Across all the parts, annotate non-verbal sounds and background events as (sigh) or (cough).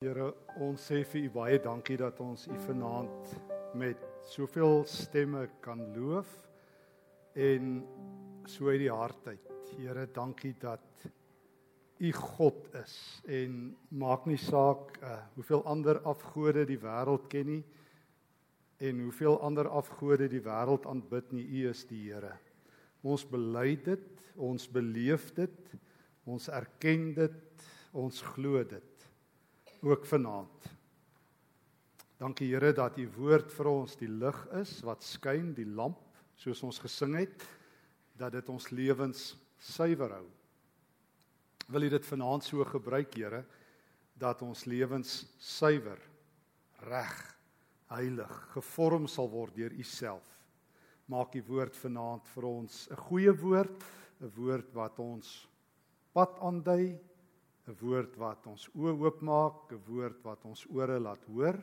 Here, ons sê vir U baie dankie dat ons U vanaand met soveel stemme kan loof en so uit die hart uit. Here, dankie dat U God is en maak nie saak uh, hoeveel ander afgode die wêreld ken nie en hoeveel ander afgode die wêreld aanbid nie, U is die Here. Ons bely dit, ons beleef dit, ons erken dit, ons glo dit ook vanaand. Dankie Here dat u woord vir ons die lig is wat skyn, die lamp, soos ons gesing het, dat dit ons lewens suiwer hou. Wil u dit vanaand so gebruik, Here, dat ons lewens suiwer, reg, heilig, gevorm sal word deur u self. Maak u woord vanaand vir ons 'n goeie woord, 'n woord wat ons pad aandui, 'n woord wat ons oë oopmaak, 'n woord wat ons ore laat hoor,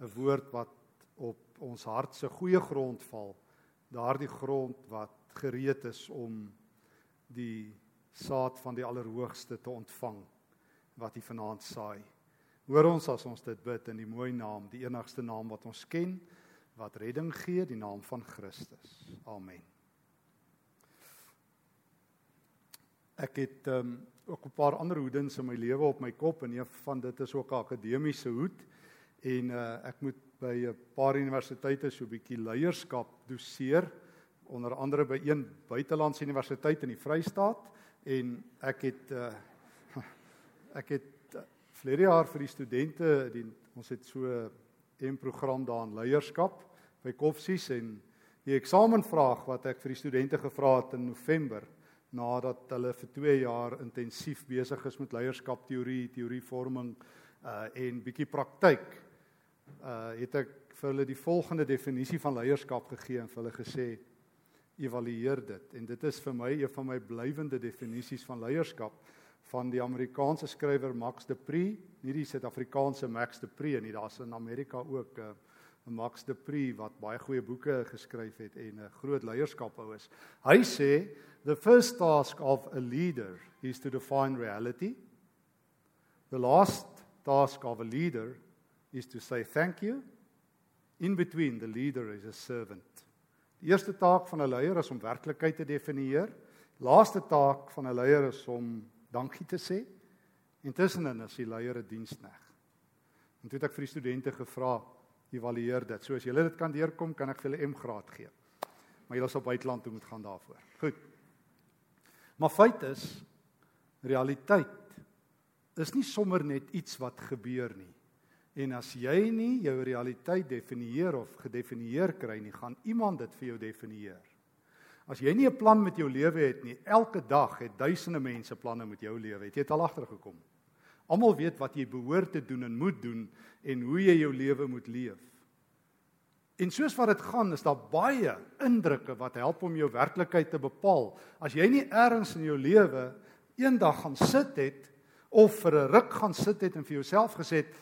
'n woord wat op ons hart se goeie grond val, daardie grond wat gereed is om die saad van die Allerhoogste te ontvang wat hy vanaand saai. Hoor ons as ons dit bid in die mooi naam, die enigste naam wat ons ken, wat redding gee, die naam van Christus. Amen. Ek het um, ook 'n paar ander hoedens in my lewe op my kop en een van dit is ook 'n akademiese hoed. En uh, ek moet by 'n paar universiteite so 'n bietjie leierskap doseer onder andere by een buitelandse universiteit in die Vrystaat. En ek het uh, ek het uh, vlerige jaar vir die studente die ons het so 'n program daar in leierskap by Koffsies en die eksamenvraag wat ek vir die studente gevra het in November nadat hulle vir 2 jaar intensief besig is met leierskap teorie, teorievorming uh en bietjie praktyk. Uh het ek vir hulle die volgende definisie van leierskap gegee en vir hulle gesê evalueer dit. En dit is vir my een van my blywende definisies van leierskap van die Amerikaanse skrywer Max de Pree, nie die Suid-Afrikaanse Max de Pree nie, daar's in Amerika ook 'n uh, Max de Pree wat baie goeie boeke geskryf het en 'n groot leierskaphou is. Hy sê the first task of a leader is to define reality. The last task of a leader is to say thank you. In between the leader is a servant. Die eerste taak van 'n leier is om werklikheid te definieer. Laaste taak van 'n leier is om dankie te sê. Intussenin is die leier 'n dienskneg. En toe het ek vir die studente gevra, evalueer dit. So as julle dit kan deurkom, kan ek vir julle M graad gee. Maar julle sal buiteland toe moet gaan daarvoor. Goed. Maar feit is realiteit is nie sommer net iets wat gebeur nie. En as jy nie jou realiteit definieer of gedefinieer kry nie, gaan iemand dit vir jou definieer. As jy nie 'n plan met jou lewe het nie, elke dag het duisende mense planne met jou lewe. Het jy dit al agtergekom? Almal weet wat jy behoort te doen en moet doen en hoe jy jou lewe moet leef. En soos wat dit gaan, is daar baie indrukke wat help om jou werklikheid te bepaal. As jy nie eers in jou lewe eendag gaan sit het of vir 'n ruk gaan sit het en vir jouself gesê het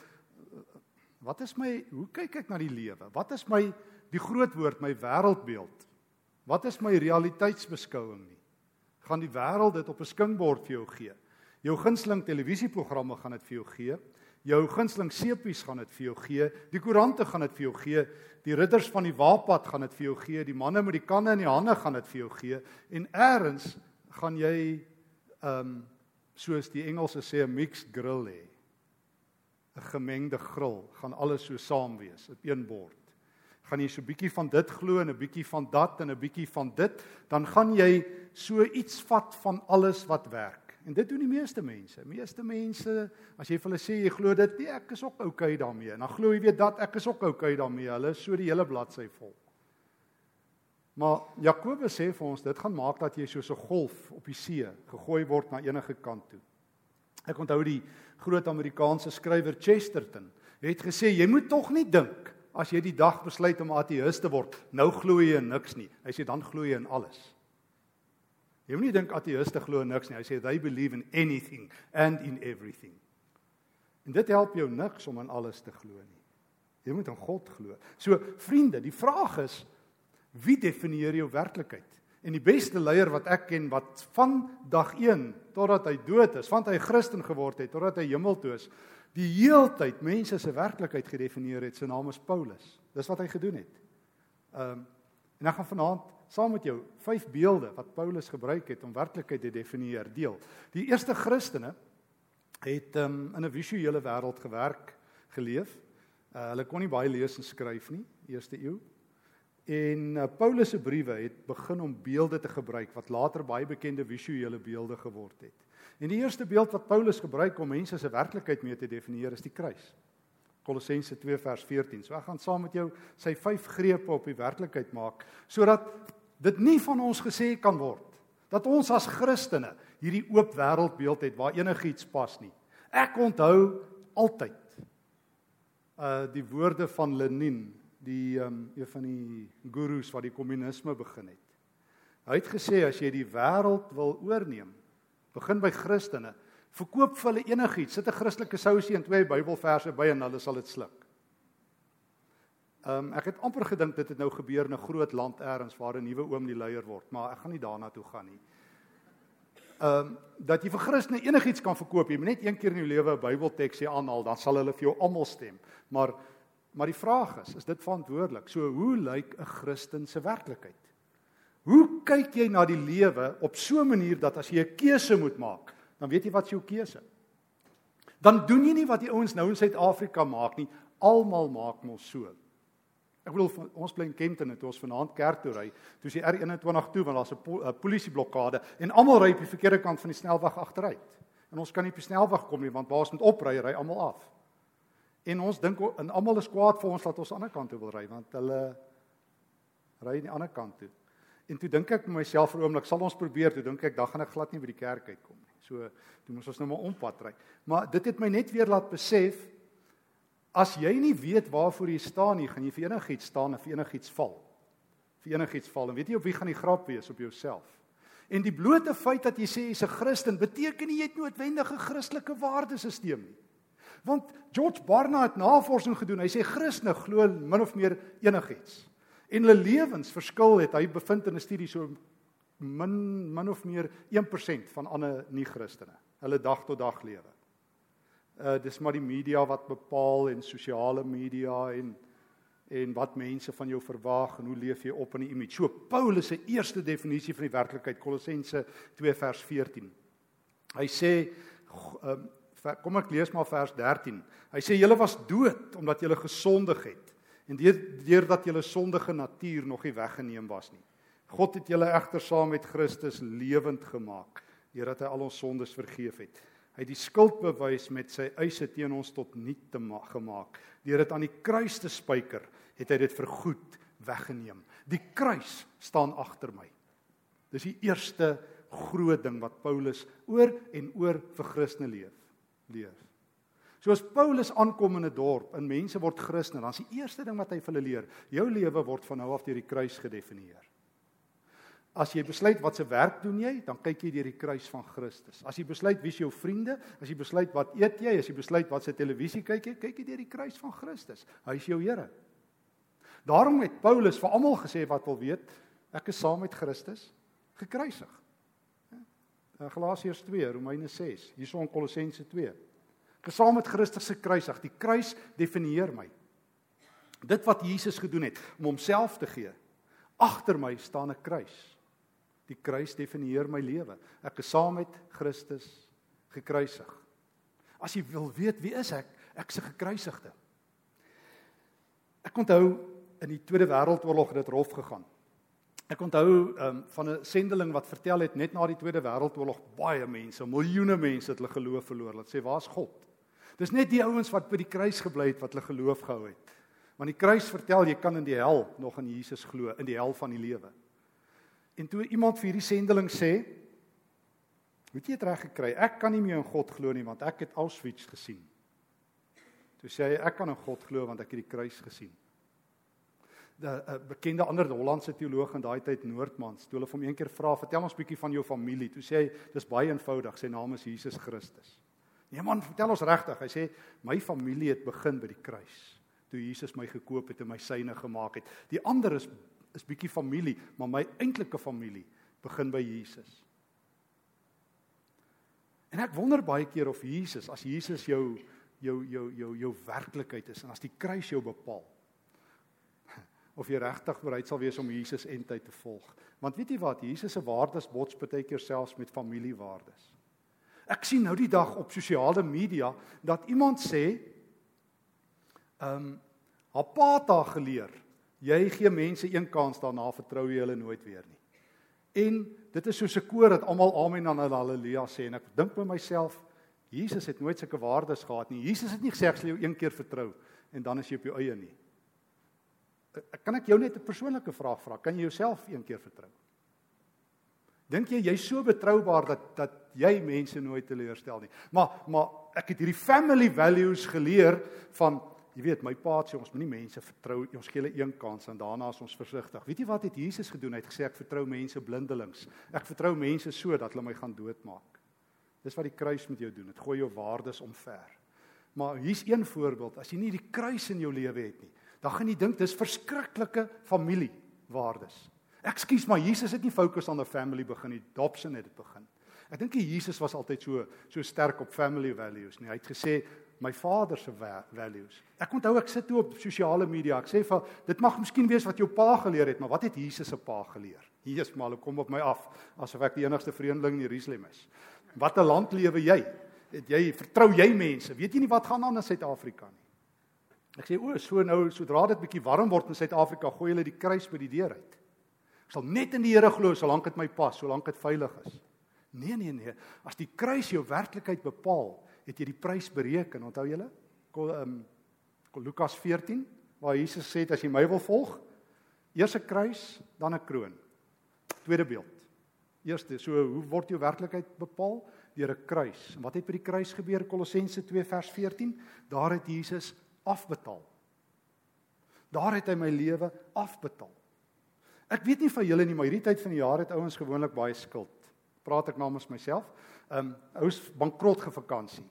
wat is my hoe kyk ek na die lewe? Wat is my die groot woord my wêreldbeeld? Wat is my realiteitsbeskouing nie? Gaan die wêreld dit op 'n skinkbord vir jou gee? Jou gunsteling televisieprogramme gaan dit vir jou gee. Jou gunsteling seepies gaan dit vir jou gee. Die koerante gaan dit vir jou gee. Die ridders van die waapad gaan dit vir jou gee. Die manne met die kanne in die hande gaan dit vir jou gee. En eers gaan jy ehm um, soos die Engelse sê 'n mixed grill hê. 'n Gemengde grill gaan alles so saam wees op een bord. Gaan jy so 'n bietjie van dit glo en 'n bietjie van dat en 'n bietjie van dit, dan gaan jy so iets vat van alles wat werk. En dit doen die meeste mense. Meeste mense, as jy vir hulle sê jy glo dit, nee, ek is ook oukei okay daarmee. En dan glo jy weet dat ek is ook oukei okay daarmee. Hulle is so die hele bladsy vol. Maar Jakobus sê vir ons dit gaan maak dat jy soos 'n golf op die see gegooi word na enige kant toe. Ek onthou die groot Amerikaanse skrywer Chesterton het gesê jy moet tog nie dink as jy die dag besluit om ateïs te word, nou glo jy in niks nie. Hy sê dan glo jy in alles. Jy moenie dink ateïste glo niks nie. Hy sê they believe in anything and in everything. En dit help jou niks om aan alles te glo nie. Jy moet in God glo. So vriende, die vraag is wie definieer jou werklikheid? En die beste leier wat ek ken wat van dag 1 totdat hy dood is, want hy Christen geword het, totdat hy hemel toe is, die heeltyd mense se werklikheid gedefinieer het. Sy naam is Paulus. Dis wat hy gedoen het. Ehm um, en ek gaan vanaand saam met jou vyf beelde wat Paulus gebruik het om werklikheid te definieer deel. Die eerste Christene het um, in 'n visuele wêreld gewerk, geleef. Uh, hulle kon nie baie lees en skryf nie, eerste eeu. En uh, Paulus se briewe het begin om beelde te gebruik wat later baie bekende visuele beelde geword het. En die eerste beeld wat Paulus gebruik om mense se werklikheid mee te definieer is die kruis. Kolossense 2 vers 14. So ek gaan saam met jou sy vyf grepe op die werklikheid maak sodat dit nie van ons gesê kan word dat ons as Christene hierdie oop wêreldbeeld het waar enigiets pas nie. Ek onthou altyd uh die woorde van Lenin, die um een van die gurus wat die kommunisme begin het. Hy het gesê as jy die wêreld wil oorneem, begin by Christene, verkoop vir hulle enigiets, sit 'n Christelike sousie en twee Bybelverse by en hulle sal dit sluk. Um ek het amper gedink dit het nou gebeur in 'n groot land eers waar 'n nuwe oom die leier word, maar ek gaan nie daarna toe gaan nie ehm um, dat jy vir Christene enigiets kan verkoop. Jy moet net een keer in jou lewe 'n Bybelteksie aanhaal, dan sal hulle vir jou almal stem. Maar maar die vraag is, is dit verantwoordelik? So hoe lyk 'n Christen se werklikheid? Hoe kyk jy na die lewe op so 'n manier dat as jy 'n keuse moet maak, dan weet jy wat jou keuse. Dan doen jy nie wat die ouens nou in Suid-Afrika maak nie. Almal maak mos so. Ek bedoel ons bly in Kenton en toe ons vanaand kerk toe ry, toe is die R21 toe want daar's 'n po polisieblokade en almal ry op die verkeerde kant van die snelweg agteruit. En ons kan nie op die snelweg kom nie want waar ons moet opry, ry almal af. En ons dink en almal is kwaad vir ons dat ons aan die ander kant toe wil ry want hulle ry aan die ander kant toe. En toe dink ek myself vir 'n oomblik, sal ons probeer, toe dink ek dan gaan ek glad nie by die kerk uitkom nie. So, toe moet ons nou maar ompad ry. Maar dit het my net weer laat besef As jy nie weet waarvoor jy staan nie, gaan jy vir enigiets staan en vir enigiets val. Vir enigiets val en weet jy op wie gaan die grap wees op jouself. En die blote feit dat jy sê jy's 'n Christen beteken nie jy het noodwendige Christelike waardesisteem nie. Want George Barna het navorsing gedoen. Hy sê Christene glo min of meer enigiets. En hulle lewens verskil het hy bevind in 'n studie so min min of meer 1% van ander nie-Christene. Hulle dag tot dag lewe uh dis maar die media wat bepaal en sosiale media en en wat mense van jou verwag en hoe leef jy op in die image. So Paulus se eerste definisie van die werklikheid Kolossense 2 vers 14. Hy sê um, kom ek lees maar vers 13. Hy sê julle was dood omdat julle gesondig het en deurdat julle sondige natuur nog nie weggeneem was nie. God het julle egter saam met Christus lewend gemaak deurdat hy al ons sondes vergeef het. Hy het die skuldbewys met sy eise teen ons tot niet te gemaak. Deur dit aan die kruis te spyker, het hy dit vir goed weggeneem. Die kruis staan agter my. Dis die eerste groot ding wat Paulus oor en oor vir Christene leef. Leer. So as Paulus aankom in 'n dorp en mense word Christen, dan is die eerste ding wat hy vir hulle leer, jou lewe word van nou af deur die kruis gedefinieer. As jy besluit wat se werk doen jy, dan kyk jy deur die kruis van Christus. As jy besluit wie is jou vriende, as jy besluit wat eet jy, as jy besluit wat se televisie kyk jy, kyk jy deur die kruis van Christus. Hy is jou Here. Daarom het Paulus vir almal gesê wat wil weet, ek is saam met Christus gekruisig. Ja, Galasiërs 2, Romeine 6, hierso in Kolossense 2. Ek is saam met Christus gekruisig. Die kruis definieer my. Dit wat Jesus gedoen het om homself te gee. Agter my staan 'n kruis. Die kruis definieer my lewe. Ek is saam met Christus gekruisig. As jy wil weet wie is ek? Ek is 'n gekruisigde. Ek onthou in die Tweede Wêreldoorlog het dit rof gegaan. Ek onthou um, van 'n sendeling wat vertel het net na die Tweede Wêreldoorlog baie mense, miljoene mense het hulle geloof verloor. Hulle sê waar's God? Dis net die ouens wat by die kruis gebly het wat hulle geloof gehou het. Want die kruis vertel jy kan in die hel nog in Jesus glo, in die hel van die lewe. En toe iemand vir hierdie sendeling sê, "Moet jy dit reg gekry? Ek kan nie meer in God glo nie want ek het Auschwitz gesien." Toe sê hy, "Ek kan in God glo want ek het die kruis gesien." 'n bekende ander Hollandse teoloog in daai tyd Noordmans, toe hulle hom eendag vra, "Vertel ons bietjie van jou familie." Toe sê hy, "Dis baie eenvoudig. Sy naam is Jesus Christus." Nee man, vertel ons regtig. Hy sê, "My familie het begin by die kruis." Toe Jesus my gekoop het en my syne gemaak het. Die ander is is bietjie familie, maar my eintlike familie begin by Jesus. En ek wonder baie keer of Jesus, as Jesus jou jou jou jou jou werklikheid is en as die kruis jou bepaal (laughs) of jy regtig bereid sal wees om Jesus en tyd te volg. Want weet jy wat, Jesus se waardes bots baie keer selfs met familiewaardes. Ek sien nou die dag op sosiale media dat iemand sê ehm um, haar pa het haar geleer, jy gee mense een kans daarna vertrou jy hulle nooit weer nie. En dit is soos 'n koor dat almal amen en haleluja sê en ek dink by myself Jesus het nooit sulke waardes gehad nie. Jesus het nie gesê ek sal jou een keer vertrou en dan is jy op jou eie nie. Kan ek jou net 'n persoonlike vraag vra? Kan jy jouself een keer vertrou? Dink jy jy's so betroubaar dat dat jy mense nooit teleurstel nie? Maar maar ek het hierdie family values geleer van jy weet my pa sê ons moenie mense vertrou ons gee hulle een kans en daarna is ons versigtig. Weet jy wat het Jesus gedoen? Hy het gesê ek vertrou mense blindelings. Ek vertrou mense so dat hulle my gaan doodmaak. Dis wat die kruis met jou doen. Dit gooi jou waardes omver. Maar hier's een voorbeeld. As jy nie die kruis in jou lewe het nie, dan gaan jy dink dis verskriklike familiewaardes. Ekskuus, maar Jesus het nie fokus aan 'n family begin nie. Dobson het dit begin. Ek dink Jesus was altyd so so sterk op family values nie. Hy het gesê my vader se values. Ek onthou ek sit toe op sosiale media. Ek sê vir dit mag miskien wees wat jou pa geleer het, maar wat het Jesus se pa geleer? Is maar kom op my af asof ek die enigste vreemdeling in Jerusalem is. Watter land lewe jy? Het jy vertrou jy mense? Weet jy nie wat gaan aan in Suid-Afrika nie? Ek sê o, so nou sodra dit bietjie warm word in Suid-Afrika, gooi hulle die kruis by die deur uit. Ek sal net in die Here glo solank dit my pas, solank dit veilig is. Nee, nee, nee. As die kruis jou werklikheid bepaal, het jy die prys bereken. Onthou julle? Ehm um, Lukas 14 waar Jesus sê as jy my wil volg, eers 'n kruis, dan 'n kroon. Tweede beeld. Eerste, so hoe word jou werklikheid bepaal? Deur 'n kruis. En wat het by die kruis gebeur? Kolossense 2 vers 14. Daar het Jesus afbetaal. Daar het hy my lewe afbetaal. Ek weet nie van julle nie, maar hierdie tyd van die jaar het ouens gewoonlik baie skuld. Praat ek namens myself. Ehm um, ouens bankrot gevakansie.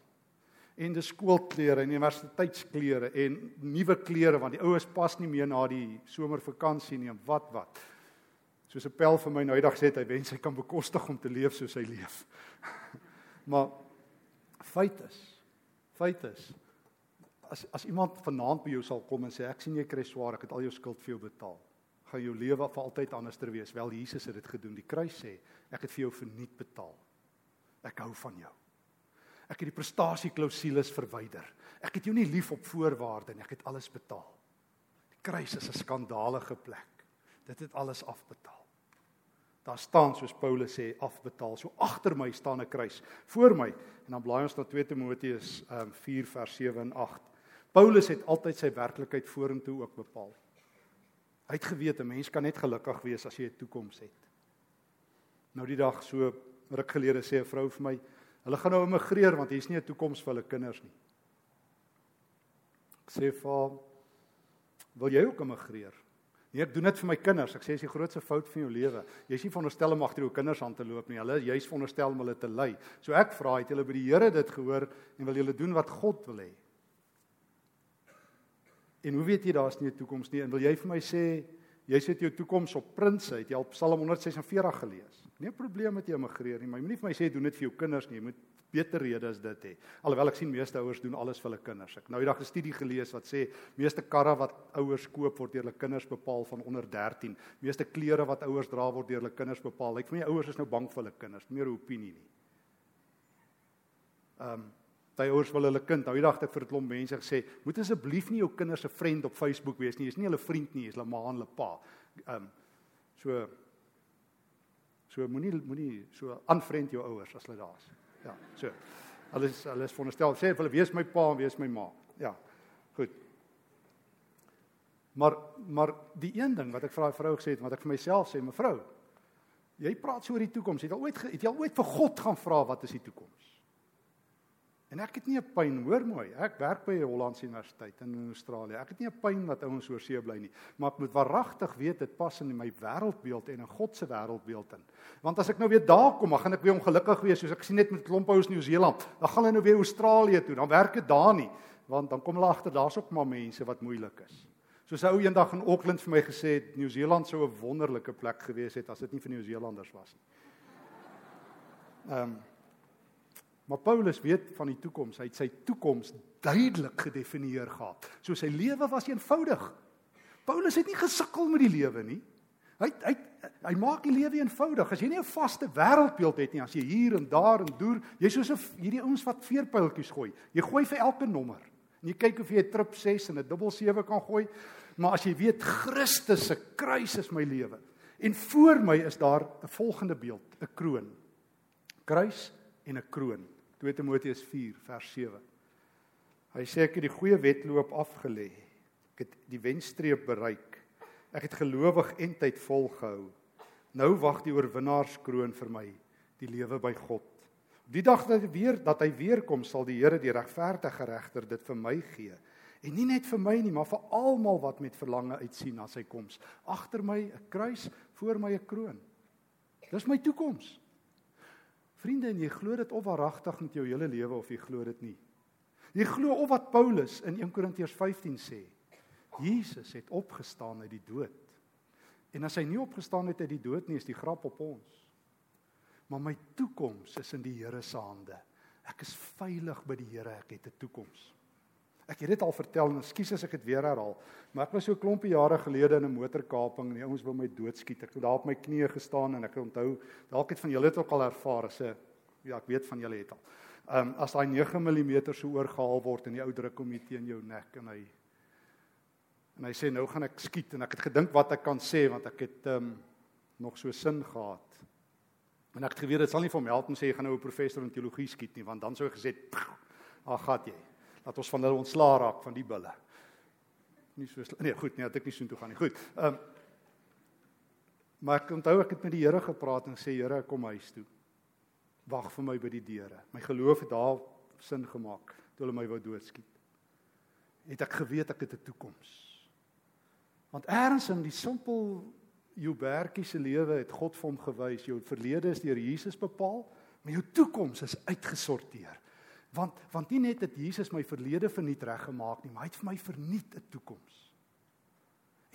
En dis skoolklere en universiteitsklere en nuwe klere want die oues pas nie meer na die somervakansie nie en wat wat. Soos 'n pel vir my nou eendag sê hy wens hy kan bekostig om te leef soos hy leef. (laughs) maar feit is, feit is as as iemand vanaand by jou sal kom en sê ek sien jy kry swaar, ek het al jou skuld vir jou betaal. Gaan jou lewe vir altyd anderster wees. Wel Jesus het dit gedoen. Die kruis sê ek het vir jou verniet betaal. Ek hou van jou. Ek het die prestasieklausules verwyder. Ek het jou nie lief op voorwaarde nie. Ek het alles betaal. Die kruis is 'n skandalige plek. Dit het alles afbetaal. Daar staan soos Paulus sê afbetaal. So agter my staan 'n kruis, voor my. En dan blaai ons na 2 Timoteus um, 4 vers 7 en 8. Paulus het altyd sy werklikheid vorentoe ook bepaal. Hy het geweet 'n mens kan net gelukkig wees as jy 'n toekoms het. Nou die dag so ruk gelede sê 'n vrou vir my, hulle gaan nou immigreer want hier's nie 'n toekoms vir hulle kinders nie. Ek sê vir wil jy ook immigreer? Nee, ek doen dit vir my kinders. Ek sê dis die grootste fout van jou lewe. Jy is nie veronderstel om agter jou kinders aan te loop nie. Hulle jy's veronderstel om hulle te lei. So ek vra, het julle by die Here dit gehoor en wil julle doen wat God wil hê? En hoe weet jy daar's nie 'n toekoms nie? En wil jy vir my sê jy sit jou toekoms op Prinse, het jy al Psalm 146 gelees? Nie 'n probleem met jy immigreer nie, maar jy moenie vir my sê doen dit vir jou kinders nie. Jy moet beter redes dit hê. Alhoewel ek sien meeste ouers doen alles vir hulle kinders. Ek nou eendag 'n studie gelees wat sê meeste karre wat ouers koop word deur hulle kinders bepaal van onder 13. Meeste klere wat ouers dra word deur hulle kinders bepaal. Lyk vir my ouers is nou bang vir hulle kinders, meer 'n opinie nie. Ehm um, Daai ouers wil hulle kind. Nou eendag het ek vir 'n klomp mense gesê, moet asseblief nie jou kinders se vriend op Facebook wees nie. Jy's nie hulle vriend nie, jy's hulle ma en hulle pa. Ehm um, so so moenie moenie so aanvriend jou ouers as hulle daar is. Ja, so. Hulle is hulle is veronderstel sê hulle wees my pa en wees my ma. Ja. Goed. Maar maar die een ding wat ek vir daai vrou gesê het, wat ek vir myself sê, mevrou, jy praat so oor die toekoms. Het jy al ooit het jy al ooit vir God gaan vra wat is die toekoms? En ek het nie 'n pyn, hoor mooi. Ek werk by 'n Hollandse universiteit in Australië. Ek het nie 'n pyn wat ouens oor see bly nie, maar ek moet waaragtig weet dit pas in my wêreldbeeld en in God se wêreldbeeld in. Want as ek nou weer daar kom, dan gaan ek weer ongelukkig wees soos ek sien net met klomp ouens in Nieu-Seeland. Dan gaan hulle nou weer Australië toe. Dan werk dit daar nie, want dan kom hulle agter daar's ook maar mense wat moeilik is. Soos 'n ou eendag in Auckland vir my gesê het, Nieu-Seeland sou 'n wonderlike plek gewees het as dit nie vir Nieu-Seelanders was nie. Ehm um, Maar Paulus weet van die toekoms. Hy het sy toekoms duidelik gedefinieer gehad. So sy lewe was eenvoudig. Paulus het nie gesukkel met die lewe nie. Hy hy hy maak die lewe eenvoudig. As jy nie 'n vaste wêreldbeeld het nie, as jy hier en daar en deur, jy's soos 'n hierdie ouens wat veerpyltjies gooi. Jy gooi vir elke nommer. En jy kyk of jy 'n trip 6 en 'n dubbel 7 kan gooi. Maar as jy weet Christus se kruis is my lewe en voor my is daar 'n volgende beeld, 'n kroon. Kruis en 'n kroon. 2 Timoteus 4 vers 7. Hy sê ek het die goeie wedloop afgelê. Ek het die wenstreep bereik. Ek het gelowig en tyd volgehou. Nou wag die oorwinnaarskroon vir my, die lewe by God. Op die dag dat hy weer dat hy weer kom, sal die Here die regverdige regter dit vir my gee. En nie net vir my nie, maar vir almal wat met verlange uitsien na sy koms. Agter my 'n kruis, voor my 'n kroon. Dis my toekoms. Vriende, en jy glo dit of waaragtig met jou hele lewe of jy glo dit nie. Jy glo of wat Paulus in 1 Korintiërs 15 sê. Jesus het opgestaan uit die dood. En as hy nie opgestaan het uit die dood nie, is die grap op ons. Maar my toekoms is in die Here se hande. Ek is veilig by die Here, ek het 'n toekoms. Ek het dit al vertel en ekskuus as ek dit weer herhaal, maar ek was so 'n klompie jare gelede in 'n motorkaping en die ouens wou my doodskiet. Ek het daar op my knieë gestaan en ek onthou, dalk het van julle dit ook al ervaar as 'n ja, ek weet van julle het al. Ehm um, as daai 9 mm so oorgehaal word en die ou druk hom teen jou nek en hy en hy sê nou gaan ek skiet en ek het gedink wat ek kan sê want ek het ehm um, nog so sin gehad. En ek het geweet dit sal nie vir my help om sê jy gaan nou 'n professor in teologie skiet nie want dan sou hy gesê ag gat jy dat ons van hulle ontslaa raak van die bulle. Nie so nee, goed, nee, dat ek nie soontoe gaan nie. Goed. Ehm um, Maar ek onthou ek het met die Here gepraat en sê Here, kom huis toe. Wag vir my by die deure. My geloof het daar sin gemaak toe hulle my wou doodskiet. Het ek geweet ek het 'n toekoms. Want eers in die simpel Joubertjie se lewe het God vir hom gewys, jou verlede is deur Jesus bepaal, maar jou toekoms is uitgesorteer. Want want nie net het Jesus my verlede verniet reggemaak nie, maar hy het vir my verniet 'n toekoms.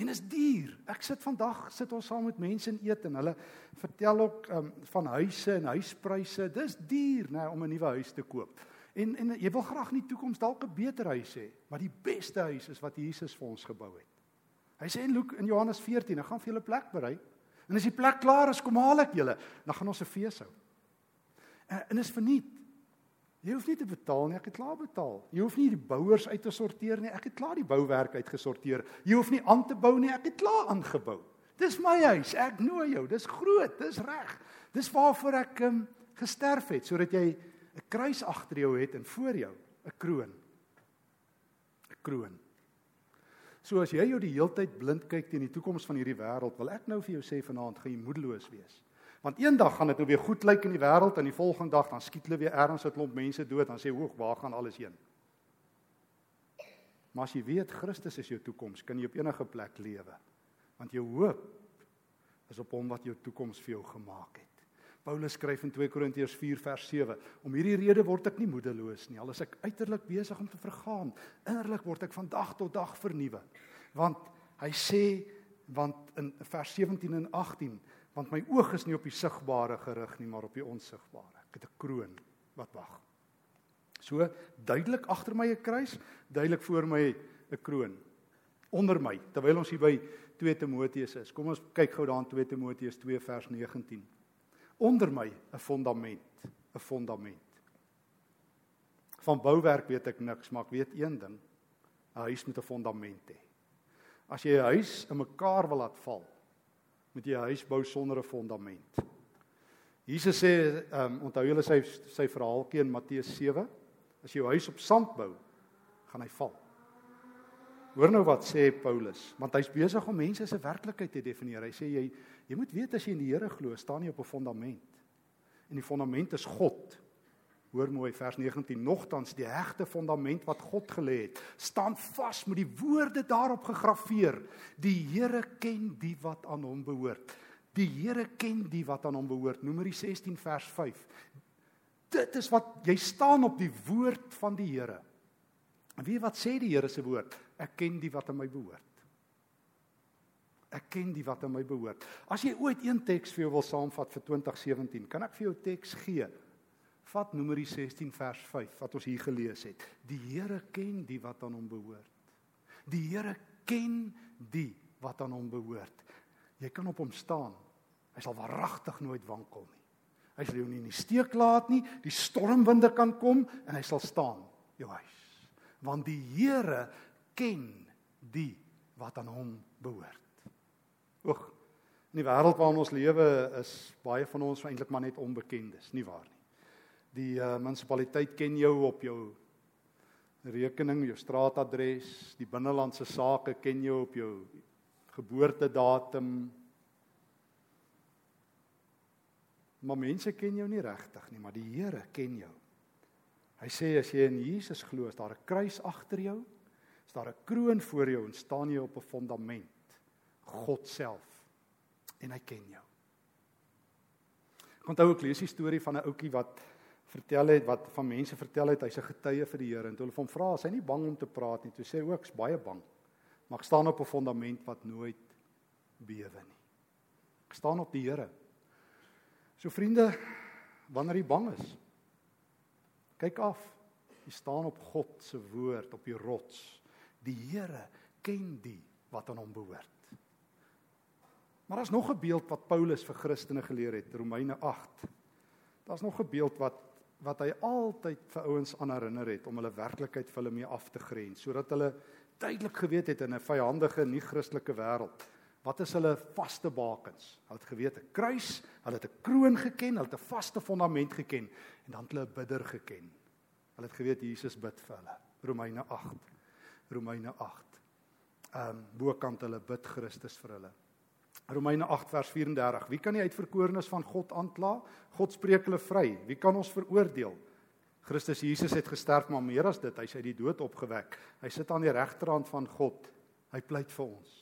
En is duur. Ek sit vandag sit ons saam met mense en eet en hulle vertel ook um, van huise en huispryse. Dis duur, nê, om 'n nuwe huis te koop. En en jy wil graag in die toekoms dalk 'n beter huis hê, maar die beste huis is wat Jesus vir ons gebou het. Hy sê in Luke in Johannes 14, ek gaan vir julle plek berei. En as die plek klaar is, kom haal ek julle. Dan gaan ons 'n fees hou. En, en is verniet. Jy hoef nie te betaal nie, ek het klaar betaal. Jy hoef nie die bouers uit te sorteer nie, ek het klaar die bouwerk uitgesorteer. Jy hoef nie aan te bou nie, ek het klaar aangebou. Dis my huis, ek nooi jou. Dis groot, dis reg. Dis waarvoor ek um, gesterf het sodat jy 'n kruis agter jou het en voor jou 'n kroon. 'n Kroon. So as jy jou die heeltyd blind kyk teen die toekoms van hierdie wêreld, wil ek nou vir jou sê vanaand gaan jy moedeloos wees. Want eendag gaan dit nou weer goed lyk in die wêreld en die volgende dag dan skiet hulle weer ergens 'n klomp mense dood en sê hoog waar gaan alles heen? Maar as jy weet Christus is jou toekoms, kan jy op enige plek lewe. Want jou hoop is op hom wat jou toekoms vir jou gemaak het. Paulus skryf in 2 Korintiërs 4 vers 7: Om hierdie rede word ek nie moedeloos nie, al is ek uiterlik besig om te vergaan, innerlik word ek van dag tot dag vernuwe. Want hy sê want in vers 17 en 18 want my oog is nie op die sigbare gerig nie, maar op die onsigbare. Ek het 'n kroon wat wag. So duidelik agter my 'n kruis, duidelik voor my 'n kroon. Onder my, terwyl ons hier by 2 Timoteus is. Kom ons kyk gou daarin 2 Timoteus 2 vers 19. Onder my 'n fondament, 'n fondament. Van bouwerk weet ek niks, maar ek weet een ding. 'n Huis met 'n fondament hê. As jy 'n huis in mekaar wil laat val, moet jy 'n huis bou sonder 'n fondament. Jesus sê, ehm um, onthou julle sy sy verhaaltjie in Matteus 7, as jy jou huis op sand bou, gaan hy val. Hoor nou wat sê Paulus, want hy's besig om mense se werklikheid te definieer. Hy sê jy jy moet weet as jy in die Here glo, staan jy op 'n fondament. En die fondament is God. Hoor mooi vers 19 nogtans die hegte fondament wat God gelê het staan vas met die woorde daarop gegraveer. Die Here ken die wat aan hom behoort. Die Here ken die wat aan hom behoort. Numeri 16 vers 5 dit is wat jy staan op die woord van die Here. En weet wat sê die Here se woord? Ek ken die wat aan my behoort. Ek ken die wat aan my behoort. As jy ooit een teks vir jou wil saamvat vir 2017 kan ek vir jou teks gee Vat Numeri 16 vers 5 wat ons hier gelees het. Die Here ken die wat aan hom behoort. Die Here ken die wat aan hom behoort. Jy kan op hom staan. Hy sal waaragtig nooit wankel nie. Hy sal jou nie in die steek laat nie. Die stormwinde kan kom en hy sal staan jou huis. Want die Here ken die wat aan hom behoort. Oeg. In die wêreld waarin ons lewe is baie van ons eintlik maar net onbekendes, nie waar? Die uh, munisipaliteit ken jou op jou rekening, jou straatadres, die binnelandse sake ken jou op jou geboortedatum. Maar mense ken jou nie regtig nie, maar die Here ken jou. Hy sê as jy in Jesus glo, is daar 'n kruis agter jou, is daar 'n kroon voor jou en staan jy op 'n fondament, God self. En hy ken jou. Ek onthou ek lees die storie van 'n ouetjie wat vertel het wat van mense vertel het hy's 'n getuie vir die Here en toe hulle hom vra, is hy nie bang om te praat nie. Toe sê hy ook, ek's baie bang. Maar ek staan op 'n fondament wat nooit bewe nie. Ek staan op die Here. So vriende, wanneer jy bang is, kyk af. Jy staan op God se woord, op die rots. Die Here ken die wat aan hom behoort. Maar daar's nog 'n beeld wat Paulus vir Christene geleer het, Romeine 8. Daar's nog 'n beeld wat wat hy altyd vir ouens aan herinner het om hulle werklikheid vir hulle mee af te grens, sodat hulle duidelik geweet het in 'n vyhandige nie-Christelike wêreld Wat is hulle vaste bakens? Hulle het geweet 'n kruis, hulle het 'n kroon geken, hulle het 'n vaste fondament geken en dan het hulle 'n bidder geken. Hulle het geweet Jesus bid vir hulle. Romeine 8. Romeine 8. Ehm um, bokant hulle bid Christus vir hulle. Romeine 8 vers 34. Wie kan die uitverkorenes van God aankla? God spreek hulle vry. Wie kan ons veroordeel? Christus Jesus het gesterf, maar meer as dit, hy is uit die dood opgewek. Hy sit aan die regterhand van God. Hy pleit vir ons.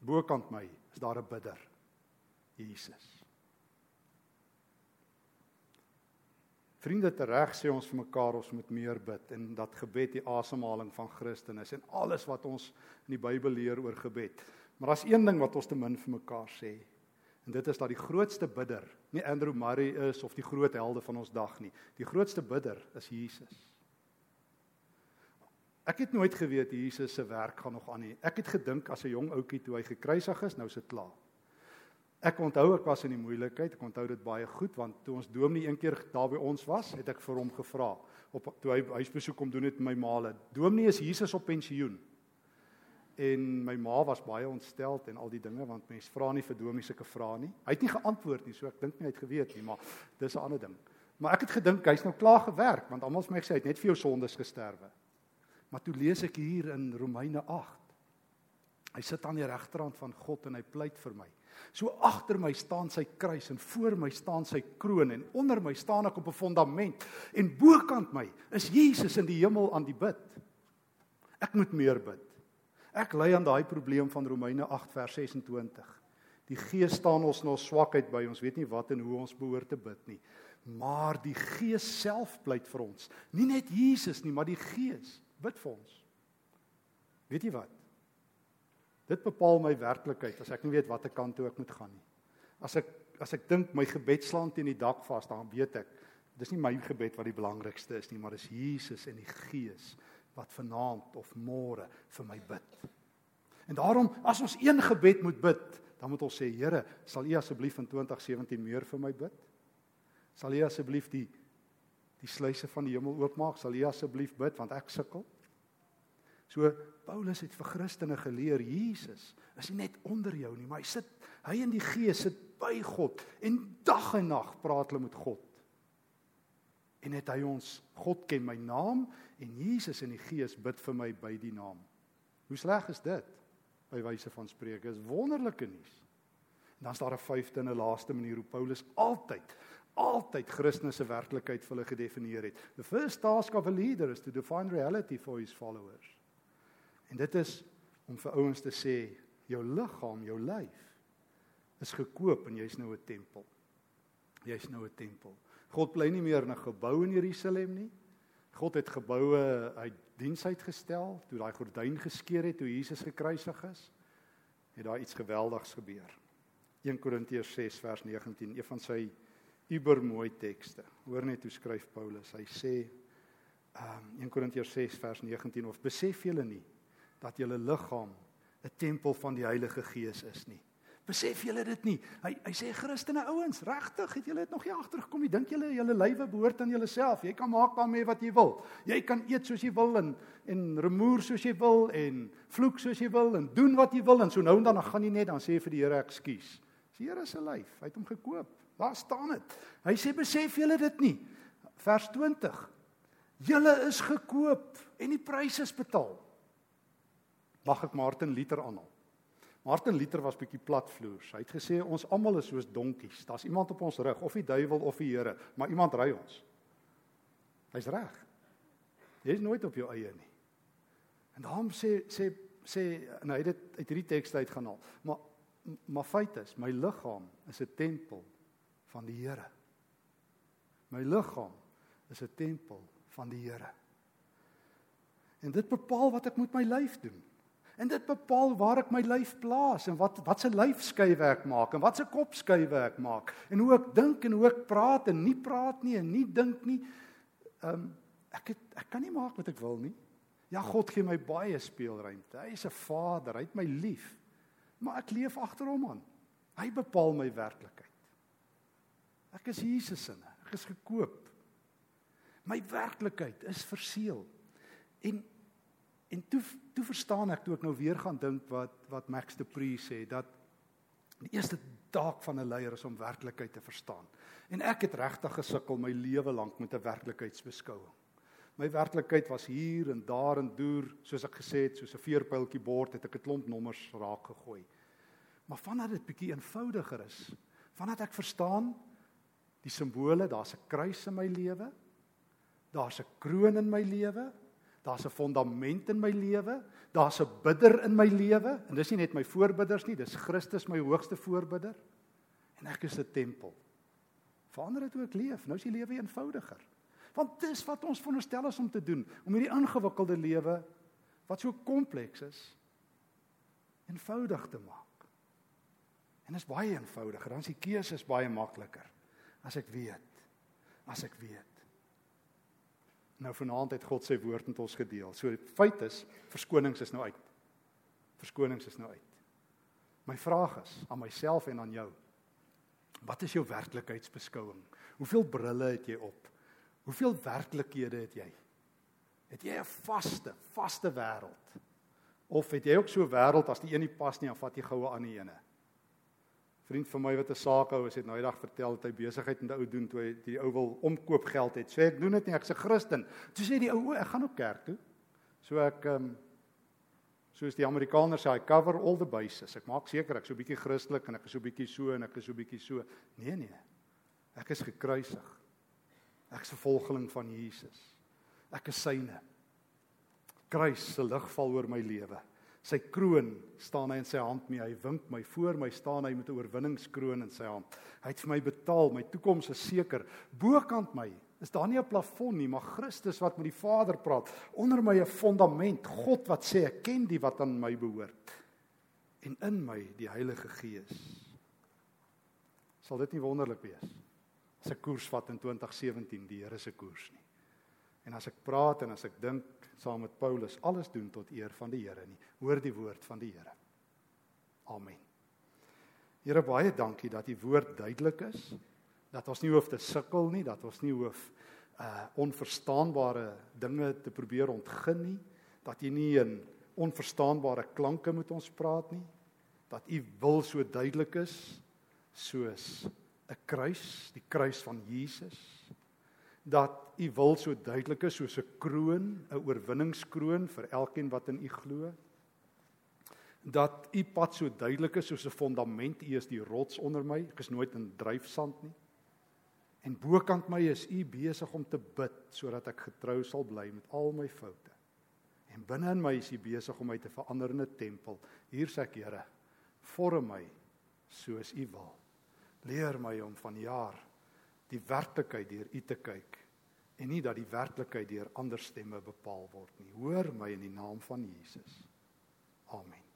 Bokant my is daar 'n bidder. Jesus. Vriende tereg sê ons vir mekaar ons moet meer bid en dat gebed die asemhaling van Christus en alles wat ons in die Bybel leer oor gebed. Maar daar's een ding wat ons te min vir mekaar sê. En dit is dat die grootste bidder nie Andrew Murray is of die groot helde van ons dag nie. Die grootste bidder is Jesus. Ek het nooit geweet Jesus se werk gaan nog aan nie. Ek het gedink as 'n jong ouetjie toe hy gekruisig is, nou is dit klaar. Ek onthou ek was in die moeilikheid. Ek onthou dit baie goed want toe ons dominee een keer daar by ons was, het ek vir hom gevra op toe hy huisbesoek kom doen het met my maale. Dominee is Jesus op pensioen. En my ma was baie ontsteld en al die dinge want mense vra nie vir dominee sulke vrae nie. Hy het nie geantwoord nie, so ek dink nie hy het geweet nie, maar dis 'n ander ding. Maar ek het gedink hy's nou klaar gewerk want almal het my gesê hy het net vir jou sondes gesterwe. Maar toe lees ek hier in Romeine 8. Hy sit aan die regterhand van God en hy pleit vir my. So agter my staan sy kruis en voor my staan sy kroon en onder my staan ek op 'n fondament en bokant my is Jesus in die hemel aan die bid. Ek moet meer bid. Ek ly aan daai probleem van Romeine 8 vers 26. Die Gees staan ons na swakheid by. Ons weet nie wat en hoe ons behoort te bid nie. Maar die Gees self pleit vir ons. Nie net Jesus nie, maar die Gees. Bid vir ons. Weet jy wat? Dit bepaal my werklikheid as ek nie weet watter kant toe ek moet gaan nie. As ek as ek dink my gebed slaan teen die dak vas, dan weet ek dis nie my gebed wat die belangrikste is nie, maar dis Jesus en die Gees wat vanaand of môre vir my bid. En daarom as ons een gebed moet bid, dan moet ons sê Here, sal U asseblief in 2017 meer vir my bid? Sal U asseblief die die sluise van die hemel oopmaak, sal jy asseblief bid want ek sukkel. So Paulus het vir Christene geleer Jesus is nie net onder jou nie, maar hy sit hy in die gees sit by God en dag en nag praat hulle met God. En het hy ons God ken my naam en Jesus in die gees bid vir my by die naam. Hoe sleg is dit? By wyse van spreuke is wonderlike nuus. En dan is daar 'n vyfde en 'n laaste manier hoe Paulus altyd altyd Christus se werklikheid vir hulle gedefinieer het. The first task of a leader is to define reality for his followers. En dit is om vir ouens te sê jou liggaam, jou lyf is gekoop en jy's nou 'n tempel. Jy's nou 'n tempel. God bly nie meer in 'n gebou in Jerusalem nie. God het geboue uit diens uitgestel toe daai gordyn geskeur het toe Jesus gekruisig is. Het daar iets geweldigs gebeur. 1 Korintiërs 6 vers 19, een van sy ubermooi tekste. Hoor net hoe skryf Paulus. Hy sê um 1 Korintiërs 6 vers 19 of besef julle nie dat julle liggaam 'n tempel van die Heilige Gees is nie. Besef julle dit nie? Hy hy sê Christene ouens, regtig, het julle dit nog nie agtergekom nie? Dink julle julle lywe behoort aan julleself? Jy kan maak daarmee wat jy wil. Jy kan eet soos jy wil en en remoer soos jy wil en vloek soos jy wil en doen wat jy wil en so nou en dan gaan jy net dan sê vir die Here ekskuus. Dis die Here se lyf. Hy het hom gekoop. Daar staan dit. Hy sê besef julle dit nie? Vers 20. Julle is gekoop en die prys is betaal. Mag ek Martin Luther aanhaal? Martin Luther was bietjie platvloers. Hy het gesê ons almal is soos donkies. Daar's iemand op ons rug, of die duiwel of die Here, maar iemand ry ons. Hy's reg. Jy is nooit op jou eie nie. En daarom sê sê sê en hy het dit uit hierdie teks uit gaan haal. Maar maar feit is, my liggaam is 'n tempel van die Here. My liggaam is 'n tempel van die Here. En dit bepaal wat ek met my lyf doen. En dit bepaal waar ek my lyf plaas en wat wat se lyfskywerk maak en wat se kopskywerk maak en hoe ek dink en hoe ek praat en nie praat nie en nie dink nie. Ehm um, ek het, ek kan nie maak wat ek wil nie. Ja God gee my baie speelruimte. Hy is 'n Vader, hy het my lief. Maar ek leef agter hom aan. Hy bepaal my werklikheid. Ek is Jesus se. Ek is gekoop. My werklikheid is verseël. En En toe toe verstaan ek toe ek nou weer gaan dink wat wat Max de Pre sê dat die eerste taak van 'n leier is om werklikheid te verstaan. En ek het regtig gesukkel my lewe lank met 'n werklikheidsbeskouing. My werklikheid was hier en daar en deur, soos ek gesê het, soos 'n veerpyltjie bord het ek 'n klomp nommers raak gegooi. Maar vandat dit bietjie eenvoudiger is, vandat ek verstaan die simbole, daar's 'n kruis in my lewe, daar's 'n kroon in my lewe, Daar's 'n fondament in my lewe. Daar's 'n bidder in my lewe. En dis nie net my voorbidders nie, dis Christus my hoogste voorbidder. En ek is 'n tempel. Verander dit hoe ek leef. Nou is die lewe eenvoudiger. Want dis wat ons veronderstel is om te doen, om hierdie ingewikkelde lewe wat so kompleks is eenvoudig te maak. En dit is baie eenvoudiger. Dan is die keuses baie makliker as ek weet. As ek weet. Nou vanaand het God sy woord met ons gedeel. So feit is, verskonings is nou uit. Verskonings is nou uit. My vraag is aan myself en aan jou. Wat is jou werklikheidsbeskouing? Hoeveel brille het jy op? Hoeveel werklikhede het jy? Het jy 'n vaste, vaste wêreld? Of het jy ook so 'n wêreld as die een nie pas nie, dan vat jy goue aan die ene? Vriend van my wat 'n saak hou, het nou eendag vertel dat hy besigheid met 'n ou doen toe hy die ou wil omkoop geld het. Sê ek doen dit nie, ek's 'n Christen. Toe sê die ou, ek gaan op kerk toe. So ek ehm um, soos die Amerikaners sê, I cover all the bases. Ek maak seker ek's so 'n bietjie Christelik en ek is so 'n bietjie so en ek is so 'n bietjie so. Nee nee. Ek is gekruisig. Ek's 'n volgeling van Jesus. Ek is syne. Kruis se lig val oor my lewe. Sy kroon staan hy in sy hand mee. Hy wink my voor my staan hy met 'n oorwinningskroon in sy hand. Hy het vir my betaal. My toekoms is seker. Bokant my is daar nie 'n plafon nie, maar Christus wat met die Vader praat. Onder my 'n fondament. God wat sê ek ken die wat aan my behoort. En in my die Heilige Gees. Sal dit nie wonderlik wees? As ek koers vat in 2017, die Here se koers nie. En as ek praat en as ek dink saam met Paulus alles doen tot eer van die Here nie. Hoor die woord van die Here. Amen. Here baie dankie dat u woord duidelik is. Dat ons nie hoef te sukkel nie, dat ons nie hoef uh onverstaanbare dinge te probeer ontgin nie, dat u nie in onverstaanbare klanke met ons praat nie, dat u wil so duidelik is soos 'n kruis, die kruis van Jesus dat u wil so duidelik is soos 'n kroon, 'n oorwinningskroon vir elkeen wat in u glo. Dat u pad so duidelik is soos 'n fondament, u is die rots onder my, ek is nooit in dryfsand nie. En bokant my is u besig om te bid sodat ek getrou sal bly met al my foute. En binne in my is u besig om my te verander in 'n tempel. Hier sê ek, Here, vorm my soos u wil. Leer my om van jaar die werklikheid deur u te kyk en nie dat die werklikheid deur ander stemme bepaal word nie. Hoor my in die naam van Jesus. Amen.